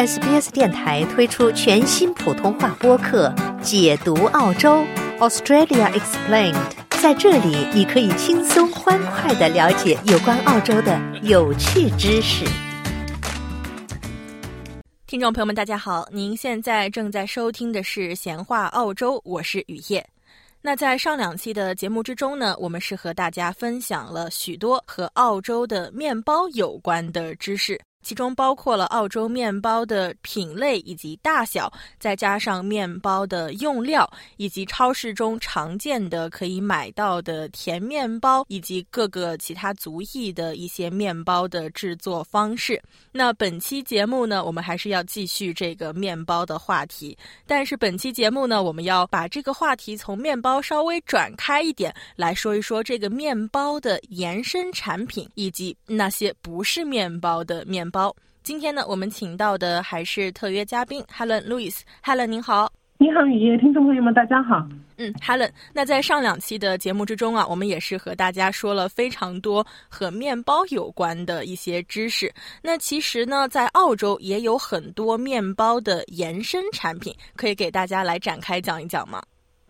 SBS 电台推出全新普通话播客《解读澳洲 Australia Explained》。在这里，你可以轻松欢快的了解有关澳洲的有趣知识。听众朋友们，大家好，您现在正在收听的是《闲话澳洲》，我是雨夜。那在上两期的节目之中呢，我们是和大家分享了许多和澳洲的面包有关的知识。其中包括了澳洲面包的品类以及大小，再加上面包的用料，以及超市中常见的可以买到的甜面包，以及各个其他族裔的一些面包的制作方式。那本期节目呢，我们还是要继续这个面包的话题，但是本期节目呢，我们要把这个话题从面包稍微转开一点，来说一说这个面包的延伸产品，以及那些不是面包的面。包，今天呢，我们请到的还是特约嘉宾 Helen Louis。Helen，您好。你好，雨夜，听众朋友们，大家好。嗯，Helen，那在上两期的节目之中啊，我们也是和大家说了非常多和面包有关的一些知识。那其实呢，在澳洲也有很多面包的延伸产品，可以给大家来展开讲一讲吗？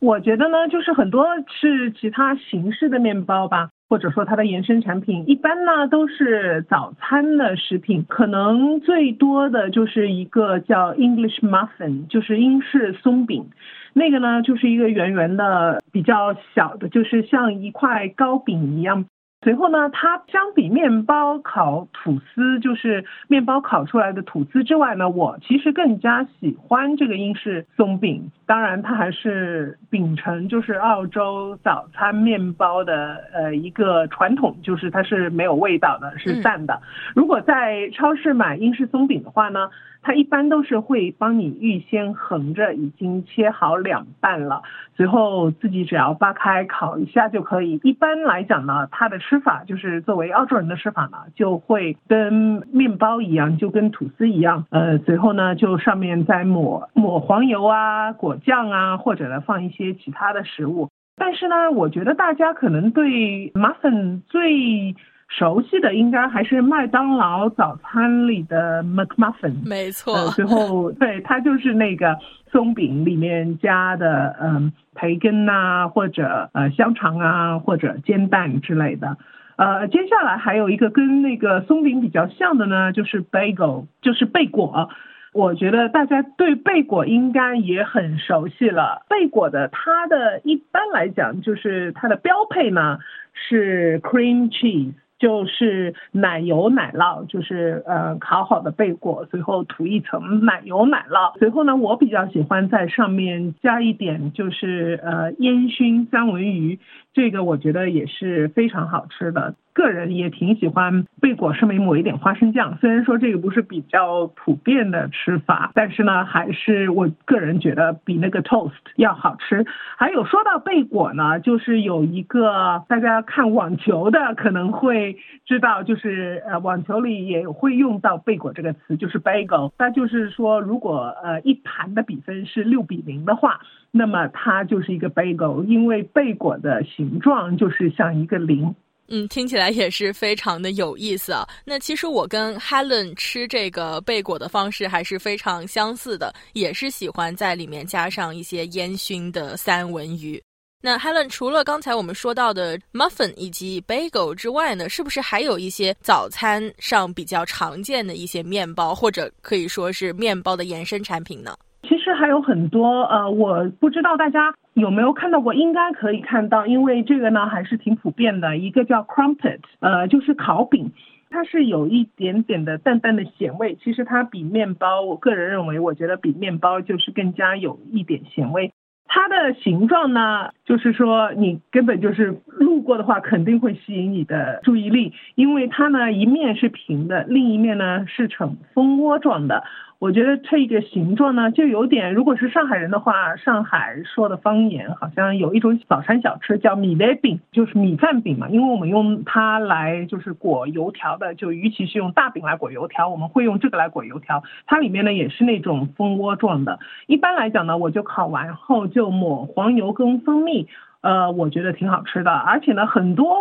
我觉得呢，就是很多是其他形式的面包吧。或者说它的延伸产品，一般呢都是早餐的食品，可能最多的就是一个叫 English muffin，就是英式松饼，那个呢就是一个圆圆的、比较小的，就是像一块糕饼一样。随后呢，它相比面包烤吐司，就是面包烤出来的吐司之外呢，我其实更加喜欢这个英式松饼。当然，它还是秉承就是澳洲早餐面包的呃一个传统，就是它是没有味道的，是淡的。如果在超市买英式松饼的话呢？它一般都是会帮你预先横着已经切好两半了，随后自己只要扒开烤一下就可以。一般来讲呢，它的吃法就是作为澳洲人的吃法呢，就会跟面包一样，就跟吐司一样。呃，随后呢就上面再抹抹黄油啊、果酱啊，或者呢放一些其他的食物。但是呢，我觉得大家可能对 muffin 最熟悉的应该还是麦当劳早餐里的 McMuffin，没错。最后，对它就是那个松饼里面加的嗯培根呐，或者呃香肠啊，或者煎蛋之类的。呃，接下来还有一个跟那个松饼比较像的呢，就是 Bagel，就是贝果。我觉得大家对贝果应该也很熟悉了。贝果的它的一般来讲就是它的标配呢是 cream cheese。就是奶油奶酪，就是呃烤好的贝果，随后涂一层奶油奶酪，随后呢，我比较喜欢在上面加一点就是呃烟熏三文鱼，这个我觉得也是非常好吃的。个人也挺喜欢贝果上面抹一点花生酱，虽然说这个不是比较普遍的吃法，但是呢，还是我个人觉得比那个 toast 要好吃。还有说到贝果呢，就是有一个大家看网球的可能会知道，就是呃网球里也会用到贝果这个词，就是 bagel。那就是说，如果呃一盘的比分是六比零的话，那么它就是一个 bagel，因为贝果的形状就是像一个零。嗯，听起来也是非常的有意思啊。那其实我跟 Helen 吃这个贝果的方式还是非常相似的，也是喜欢在里面加上一些烟熏的三文鱼。那 Helen 除了刚才我们说到的 muffin 以及 bagel 之外呢，是不是还有一些早餐上比较常见的一些面包，或者可以说是面包的延伸产品呢？其实还有很多，呃，我不知道大家有没有看到过，应该可以看到，因为这个呢还是挺普遍的。一个叫 crumpet，呃，就是烤饼，它是有一点点的淡淡的咸味。其实它比面包，我个人认为，我觉得比面包就是更加有一点咸味。它的形状呢，就是说你根本就是路过的话，肯定会吸引你的注意力，因为它呢一面是平的，另一面呢是呈蜂窝状的。我觉得这个形状呢，就有点，如果是上海人的话，上海说的方言好像有一种早餐小吃叫米饭饼，就是米饭饼嘛。因为我们用它来就是裹油条的，就与其是用大饼来裹油条，我们会用这个来裹油条。它里面呢也是那种蜂窝状的。一般来讲呢，我就烤完后就抹黄油跟蜂蜜，呃，我觉得挺好吃的。而且呢，很多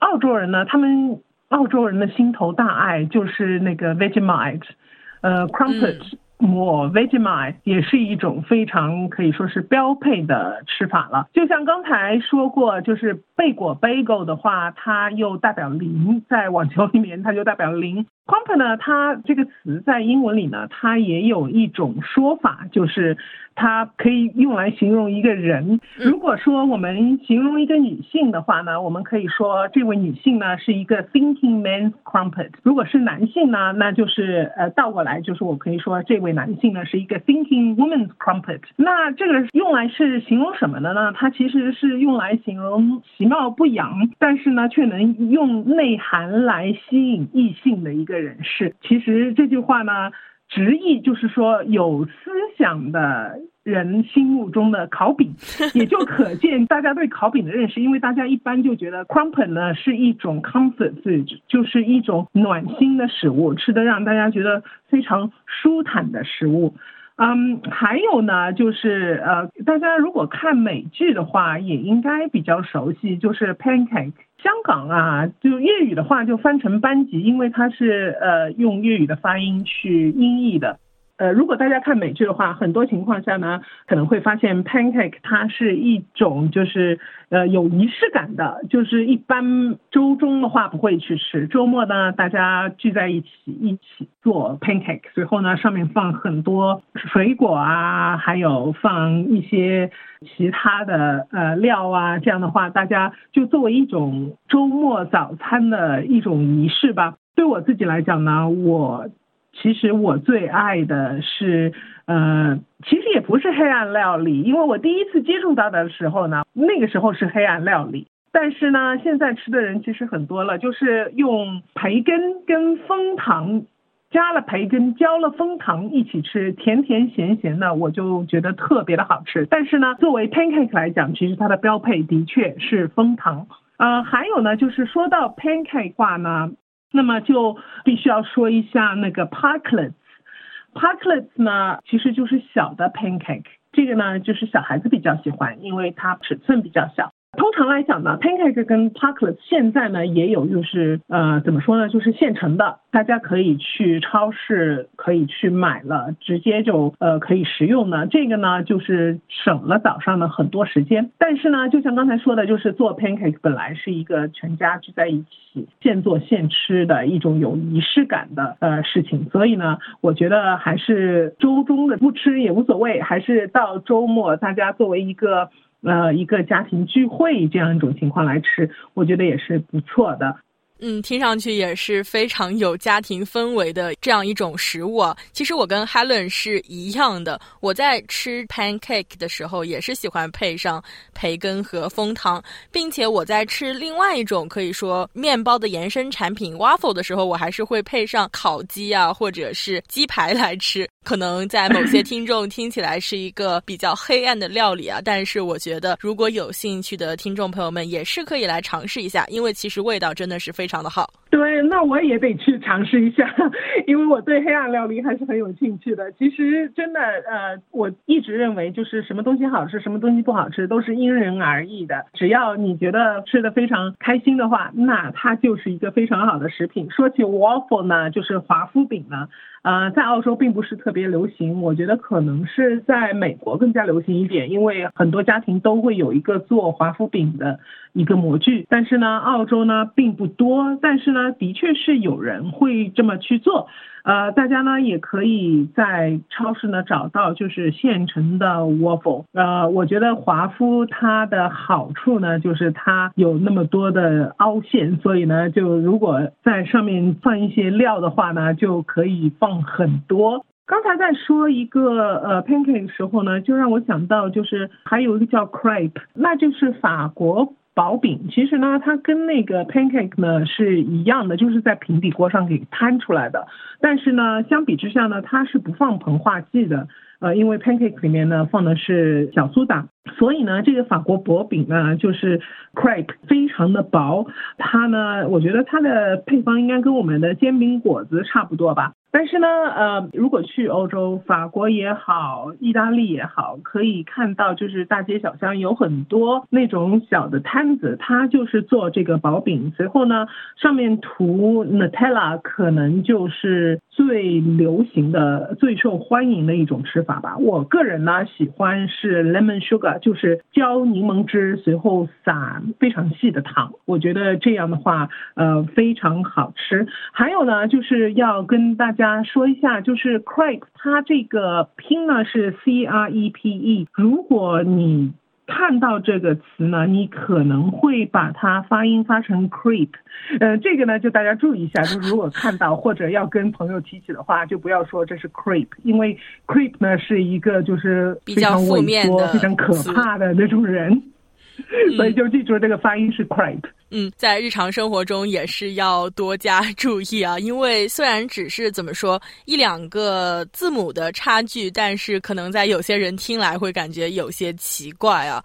澳洲人呢，他们澳洲人的心头大爱就是那个 Vegemite。呃，crumpet 抹 Vegemite 也是一种非常可以说是标配的吃法了。就像刚才说过，就是贝果 Bagel 的话，它又代表零，在网球里面它就代表零。Crumpet 呢，它这个词在英文里呢，它也有一种说法，就是它可以用来形容一个人。如果说我们形容一个女性的话呢，我们可以说这位女性呢是一个 thinking man's crumpet。如果是男性呢，那就是呃倒过来，就是我可以说这位男性呢是一个 thinking woman's crumpet。那这个用来是形容什么的呢？它其实是用来形容其貌不扬，但是呢却能用内涵来吸引异性的一个。的人士，其实这句话呢，直译就是说有思想的人心目中的烤饼，也就可见大家对烤饼的认识。因为大家一般就觉得 crumpet 呢是一种 comfort food，就是一种暖心的食物，吃的让大家觉得非常舒坦的食物。嗯，还有呢，就是呃，大家如果看美剧的话，也应该比较熟悉，就是 pancake。香港啊，就粤语的话就翻成班级，因为它是呃用粤语的发音去音译的。呃，如果大家看美剧的话，很多情况下呢，可能会发现 pancake 它是一种就是呃有仪式感的，就是一般周中的话不会去吃，周末呢大家聚在一起一起做 pancake，随后呢上面放很多水果啊，还有放一些其他的呃料啊，这样的话大家就作为一种周末早餐的一种仪式吧。对我自己来讲呢，我。其实我最爱的是，呃，其实也不是黑暗料理，因为我第一次接触到的时候呢，那个时候是黑暗料理。但是呢，现在吃的人其实很多了，就是用培根跟枫糖，加了培根，浇了枫糖一起吃，甜甜咸咸的，我就觉得特别的好吃。但是呢，作为 pancake 来讲，其实它的标配的确是枫糖。呃，还有呢，就是说到 pancake 话呢。那么就必须要说一下那个 parklets，parklets 呢其实就是小的 pancake，这个呢就是小孩子比较喜欢，因为它尺寸比较小。通常来讲呢，pancake 跟 parklets 现在呢也有，就是呃怎么说呢，就是现成的，大家可以去超市可以去买了，直接就呃可以食用的。这个呢就是省了早上的很多时间。但是呢，就像刚才说的，就是做 pancake 本来是一个全家聚在一起现做现吃的一种有仪式感的呃事情，所以呢，我觉得还是周中的不吃也无所谓，还是到周末大家作为一个。呃，一个家庭聚会这样一种情况来吃，我觉得也是不错的。嗯，听上去也是非常有家庭氛围的这样一种食物啊。其实我跟 Helen 是一样的，我在吃 pancake 的时候也是喜欢配上培根和枫糖，并且我在吃另外一种可以说面包的延伸产品 waffle 的时候，我还是会配上烤鸡啊，或者是鸡排来吃。可能在某些听众听起来是一个比较黑暗的料理啊，但是我觉得如果有兴趣的听众朋友们也是可以来尝试一下，因为其实味道真的是非常的好。对，那我也得去尝试一下，因为我对黑暗料理还是很有兴趣的。其实真的，呃，我一直认为就是什么东西好吃，什么东西不好吃都是因人而异的。只要你觉得吃的非常开心的话，那它就是一个非常好的食品。说起 waffle 呢，就是华夫饼呢。呃，在澳洲并不是特别流行，我觉得可能是在美国更加流行一点，因为很多家庭都会有一个做华夫饼的一个模具。但是呢，澳洲呢并不多，但是呢，的确是有人会这么去做。呃，大家呢也可以在超市呢找到就是现成的 waffle。呃，我觉得华夫它的好处呢就是它有那么多的凹陷，所以呢就如果在上面放一些料的话呢，就可以放很多。刚才在说一个呃 pancake 的时候呢，就让我想到就是还有一个叫 crepe，那就是法国。薄饼其实呢，它跟那个 pancake 呢是一样的，就是在平底锅上给摊出来的。但是呢，相比之下呢，它是不放膨化剂的。呃，因为 pancake 里面呢放的是小苏打，所以呢，这个法国薄饼呢就是 crepe 非常的薄。它呢，我觉得它的配方应该跟我们的煎饼果子差不多吧。但是呢，呃，如果去欧洲，法国也好，意大利也好，可以看到就是大街小巷有很多那种小的摊子，它就是做这个薄饼，随后呢上面涂 Nutella，可能就是最流行的、最受欢迎的一种吃法吧。我个人呢喜欢是 lemon sugar，就是浇柠檬汁，随后撒非常细的糖，我觉得这样的话，呃，非常好吃。还有呢，就是要跟大家。家说一下，就是 crepe，它这个拼呢是 c r e p e。如果你看到这个词呢，你可能会把它发音发成 creep。呃，这个呢就大家注意一下，就如果看到或者要跟朋友提起的话，就不要说这是 creep，因为 creep 呢是一个就是非常负面、非常可怕的那种人。所以就记住这个发音是 crepe。嗯，在日常生活中也是要多加注意啊，因为虽然只是怎么说一两个字母的差距，但是可能在有些人听来会感觉有些奇怪啊。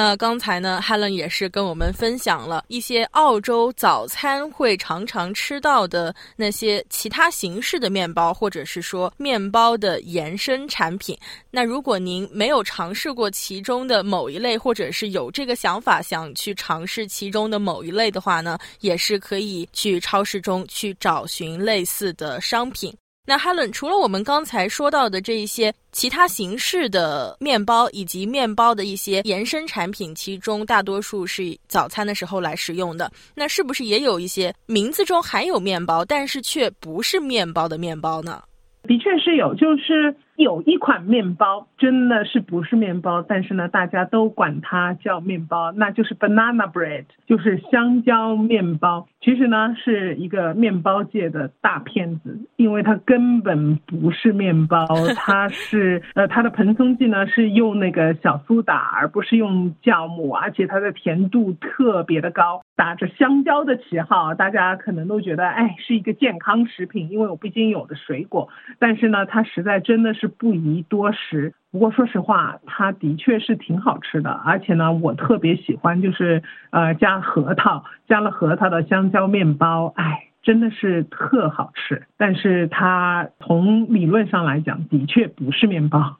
那刚才呢，Helen 也是跟我们分享了一些澳洲早餐会常常吃到的那些其他形式的面包，或者是说面包的延伸产品。那如果您没有尝试过其中的某一类，或者是有这个想法想去尝试其中的某一类的话呢，也是可以去超市中去找寻类似的商品。那 Helen，除了我们刚才说到的这一些其他形式的面包，以及面包的一些延伸产品，其中大多数是早餐的时候来食用的。那是不是也有一些名字中含有面包，但是却不是面包的面包呢？的确是有，就是有一款面包真的是不是面包，但是呢，大家都管它叫面包，那就是 banana bread，就是香蕉面包。其实呢，是一个面包界的大骗子，因为它根本不是面包，它是 呃，它的蓬松剂呢是用那个小苏打，而不是用酵母，而且它的甜度特别的高。打着香蕉的旗号，大家可能都觉得哎是一个健康食品，因为我毕竟有的水果。但是呢，它实在真的是不宜多食。不过说实话，它的确是挺好吃的，而且呢，我特别喜欢就是呃加核桃，加了核桃的香蕉面包，哎，真的是特好吃。但是它从理论上来讲，的确不是面包。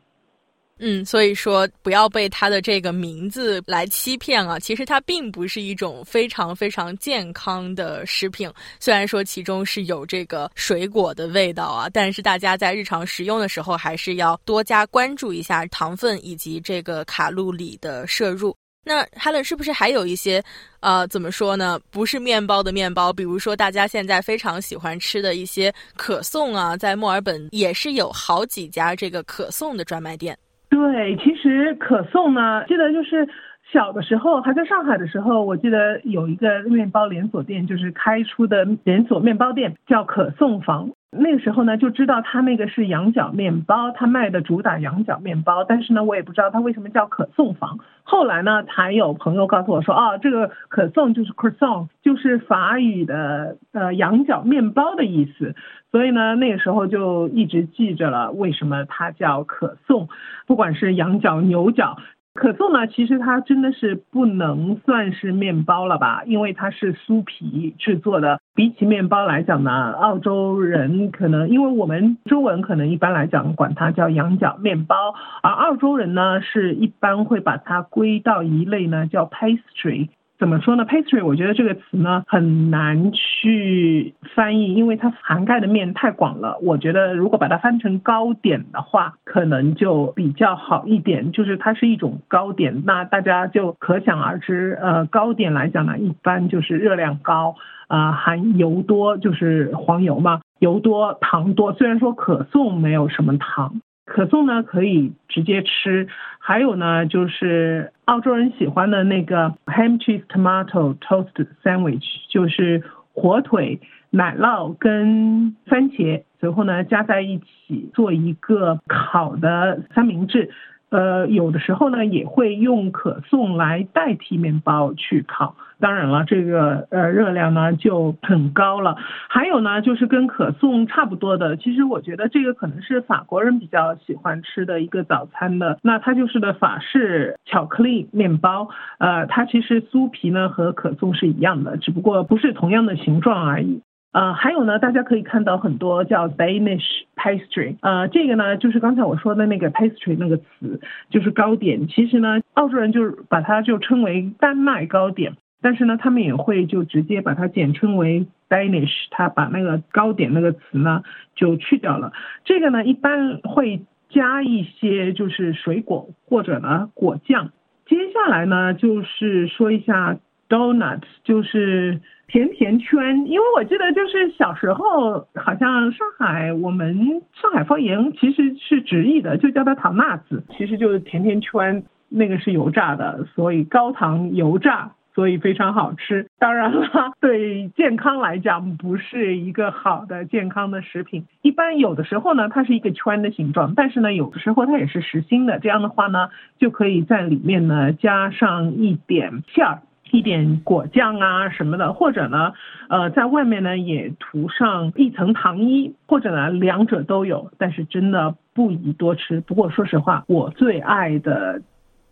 嗯，所以说不要被它的这个名字来欺骗啊！其实它并不是一种非常非常健康的食品。虽然说其中是有这个水果的味道啊，但是大家在日常食用的时候还是要多加关注一下糖分以及这个卡路里的摄入。那 Helen 是不是还有一些呃，怎么说呢？不是面包的面包，比如说大家现在非常喜欢吃的一些可颂啊，在墨尔本也是有好几家这个可颂的专卖店。对，其实可颂呢，记得就是小的时候还在上海的时候，我记得有一个面包连锁店，就是开出的连锁面包店叫可颂坊。那个时候呢，就知道他那个是羊角面包，他卖的主打羊角面包。但是呢，我也不知道他为什么叫可颂坊。后来呢，才有朋友告诉我说，哦，这个可颂就是 croissant，就是法语的呃羊角面包的意思。所以呢，那个时候就一直记着了，为什么它叫可颂？不管是羊角、牛角。可颂呢，其实它真的是不能算是面包了吧，因为它是酥皮制作的。比起面包来讲呢，澳洲人可能因为我们中文可能一般来讲管它叫羊角面包，而澳洲人呢是一般会把它归到一类呢叫 pastry。怎么说呢？Pastry，我觉得这个词呢很难去翻译，因为它涵盖的面太广了。我觉得如果把它翻成糕点的话，可能就比较好一点。就是它是一种糕点，那大家就可想而知。呃，糕点来讲呢，一般就是热量高，啊，含油多，就是黄油嘛，油多糖多。虽然说可颂没有什么糖。可颂呢可以直接吃，还有呢就是澳洲人喜欢的那个 ham cheese tomato toast sandwich，就是火腿、奶酪跟番茄，随后呢加在一起做一个烤的三明治。呃，有的时候呢也会用可颂来代替面包去烤。当然了，这个呃热量呢就很高了。还有呢，就是跟可颂差不多的，其实我觉得这个可能是法国人比较喜欢吃的一个早餐的。那它就是的法式巧克力面包，呃，它其实酥皮呢和可颂是一样的，只不过不是同样的形状而已。呃，还有呢，大家可以看到很多叫 Danish pastry，呃，这个呢就是刚才我说的那个 pastry 那个词，就是糕点。其实呢，澳洲人就是把它就称为丹麦糕点。但是呢，他们也会就直接把它简称为 Danish，他把那个糕点那个词呢就去掉了。这个呢一般会加一些就是水果或者呢果酱。接下来呢就是说一下 Donuts，就是甜甜圈。因为我记得就是小时候好像上海我们上海方言其实是直译的，就叫它糖辣子，其实就是甜甜圈，那个是油炸的，所以高糖油炸。所以非常好吃，当然了，对健康来讲不是一个好的健康的食品。一般有的时候呢，它是一个圈的形状，但是呢，有的时候它也是实心的。这样的话呢，就可以在里面呢加上一点馅儿，一点果酱啊什么的，或者呢，呃，在外面呢也涂上一层糖衣，或者呢两者都有。但是真的不宜多吃。不过说实话，我最爱的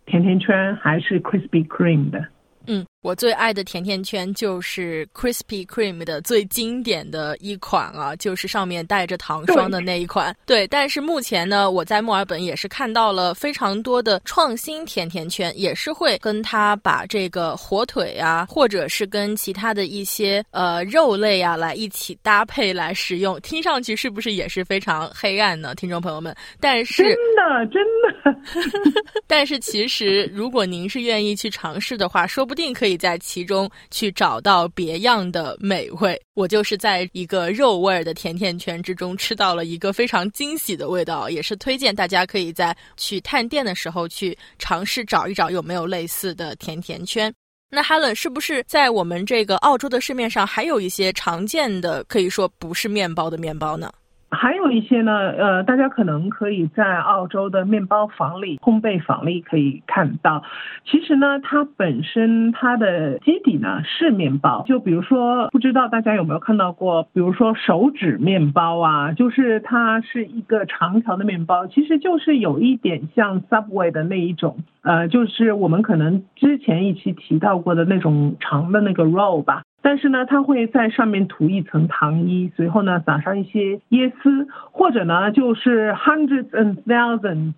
甜甜圈还是 Krispy Kreme 的。嗯，我最爱的甜甜圈就是 Krispy Kreme 的最经典的一款啊，就是上面带着糖霜的那一款。对，但是目前呢，我在墨尔本也是看到了非常多的创新甜甜圈，也是会跟它把这个火腿啊，或者是跟其他的一些呃肉类啊来一起搭配来食用。听上去是不是也是非常黑暗呢，听众朋友们？但是真的真的，但是其实如果您是愿意去尝试的话，说不。定可以在其中去找到别样的美味。我就是在一个肉味儿的甜甜圈之中吃到了一个非常惊喜的味道，也是推荐大家可以在去探店的时候去尝试找一找有没有类似的甜甜圈。那 Helen 是不是在我们这个澳洲的市面上还有一些常见的可以说不是面包的面包呢？还有一些呢，呃，大家可能可以在澳洲的面包房里、烘焙房里可以看到。其实呢，它本身它的基底呢是面包，就比如说，不知道大家有没有看到过，比如说手指面包啊，就是它是一个长条的面包，其实就是有一点像 Subway 的那一种，呃，就是我们可能之前一期提到过的那种长的那个 roll 吧。但是呢，它会在上面涂一层糖衣，随后呢撒上一些椰丝，或者呢就是 hundreds and thousands，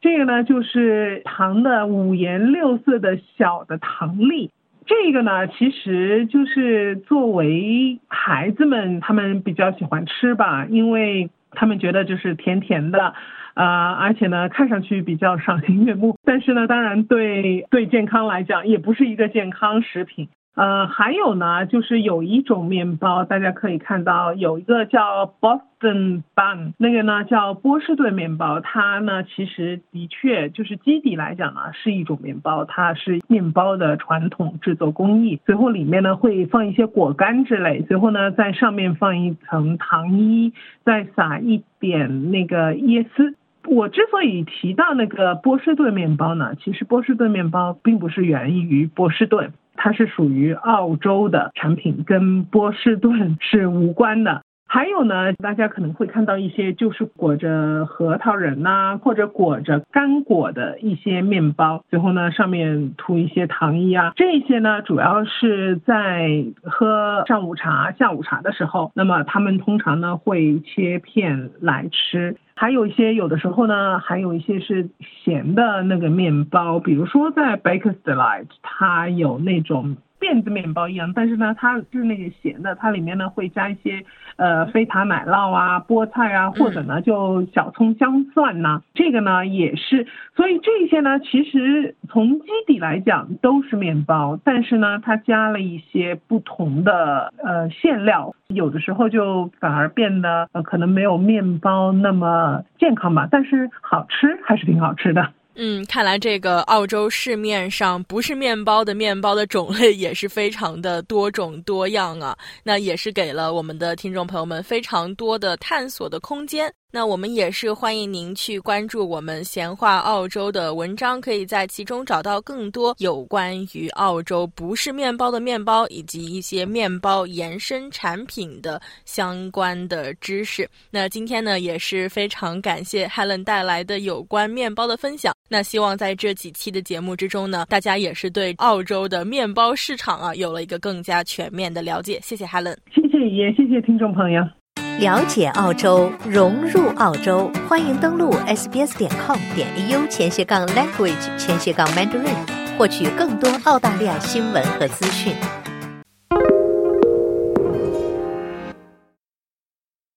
这个呢就是糖的五颜六色的小的糖粒。这个呢其实就是作为孩子们他们比较喜欢吃吧，因为他们觉得就是甜甜的，呃，而且呢看上去比较赏心悦目。但是呢，当然对对健康来讲也不是一个健康食品。呃，还有呢，就是有一种面包，大家可以看到有一个叫 Boston Bun，那个呢叫波士顿面包，它呢其实的确就是基底来讲呢是一种面包，它是面包的传统制作工艺。随后里面呢会放一些果干之类，随后呢在上面放一层糖衣，再撒一点那个椰丝。我之所以提到那个波士顿面包呢，其实波士顿面包并不是源于波士顿。它是属于澳洲的产品，跟波士顿是无关的。还有呢，大家可能会看到一些就是裹着核桃仁呐，或者裹着干果的一些面包，最后呢上面涂一些糖衣啊。这些呢主要是在喝上午茶、下午茶的时候，那么他们通常呢会切片来吃。还有一些有的时候呢，还有一些是咸的那个面包，比如说在 Baker's Delight，它有那种。辫子面包一样，但是呢，它是那个咸的，它里面呢会加一些呃飞塔奶酪啊、菠菜啊，或者呢就小葱姜蒜呐，这个呢也是，所以这些呢其实从基底来讲都是面包，但是呢它加了一些不同的呃馅料，有的时候就反而变得呃可能没有面包那么健康吧，但是好吃还是挺好吃的。嗯，看来这个澳洲市面上不是面包的面包的种类也是非常的多种多样啊，那也是给了我们的听众朋友们非常多的探索的空间。那我们也是欢迎您去关注我们闲话澳洲的文章，可以在其中找到更多有关于澳洲不是面包的面包以及一些面包延伸产品的相关的知识。那今天呢，也是非常感谢 Helen 带来的有关面包的分享。那希望在这几期的节目之中呢，大家也是对澳洲的面包市场啊有了一个更加全面的了解。谢谢 Helen，谢谢也谢谢听众朋友。了解澳洲，融入澳洲，欢迎登录 sbs 点 com 点 au 前斜杠 language 前斜杠 mandarin，获取更多澳大利亚新闻和资讯。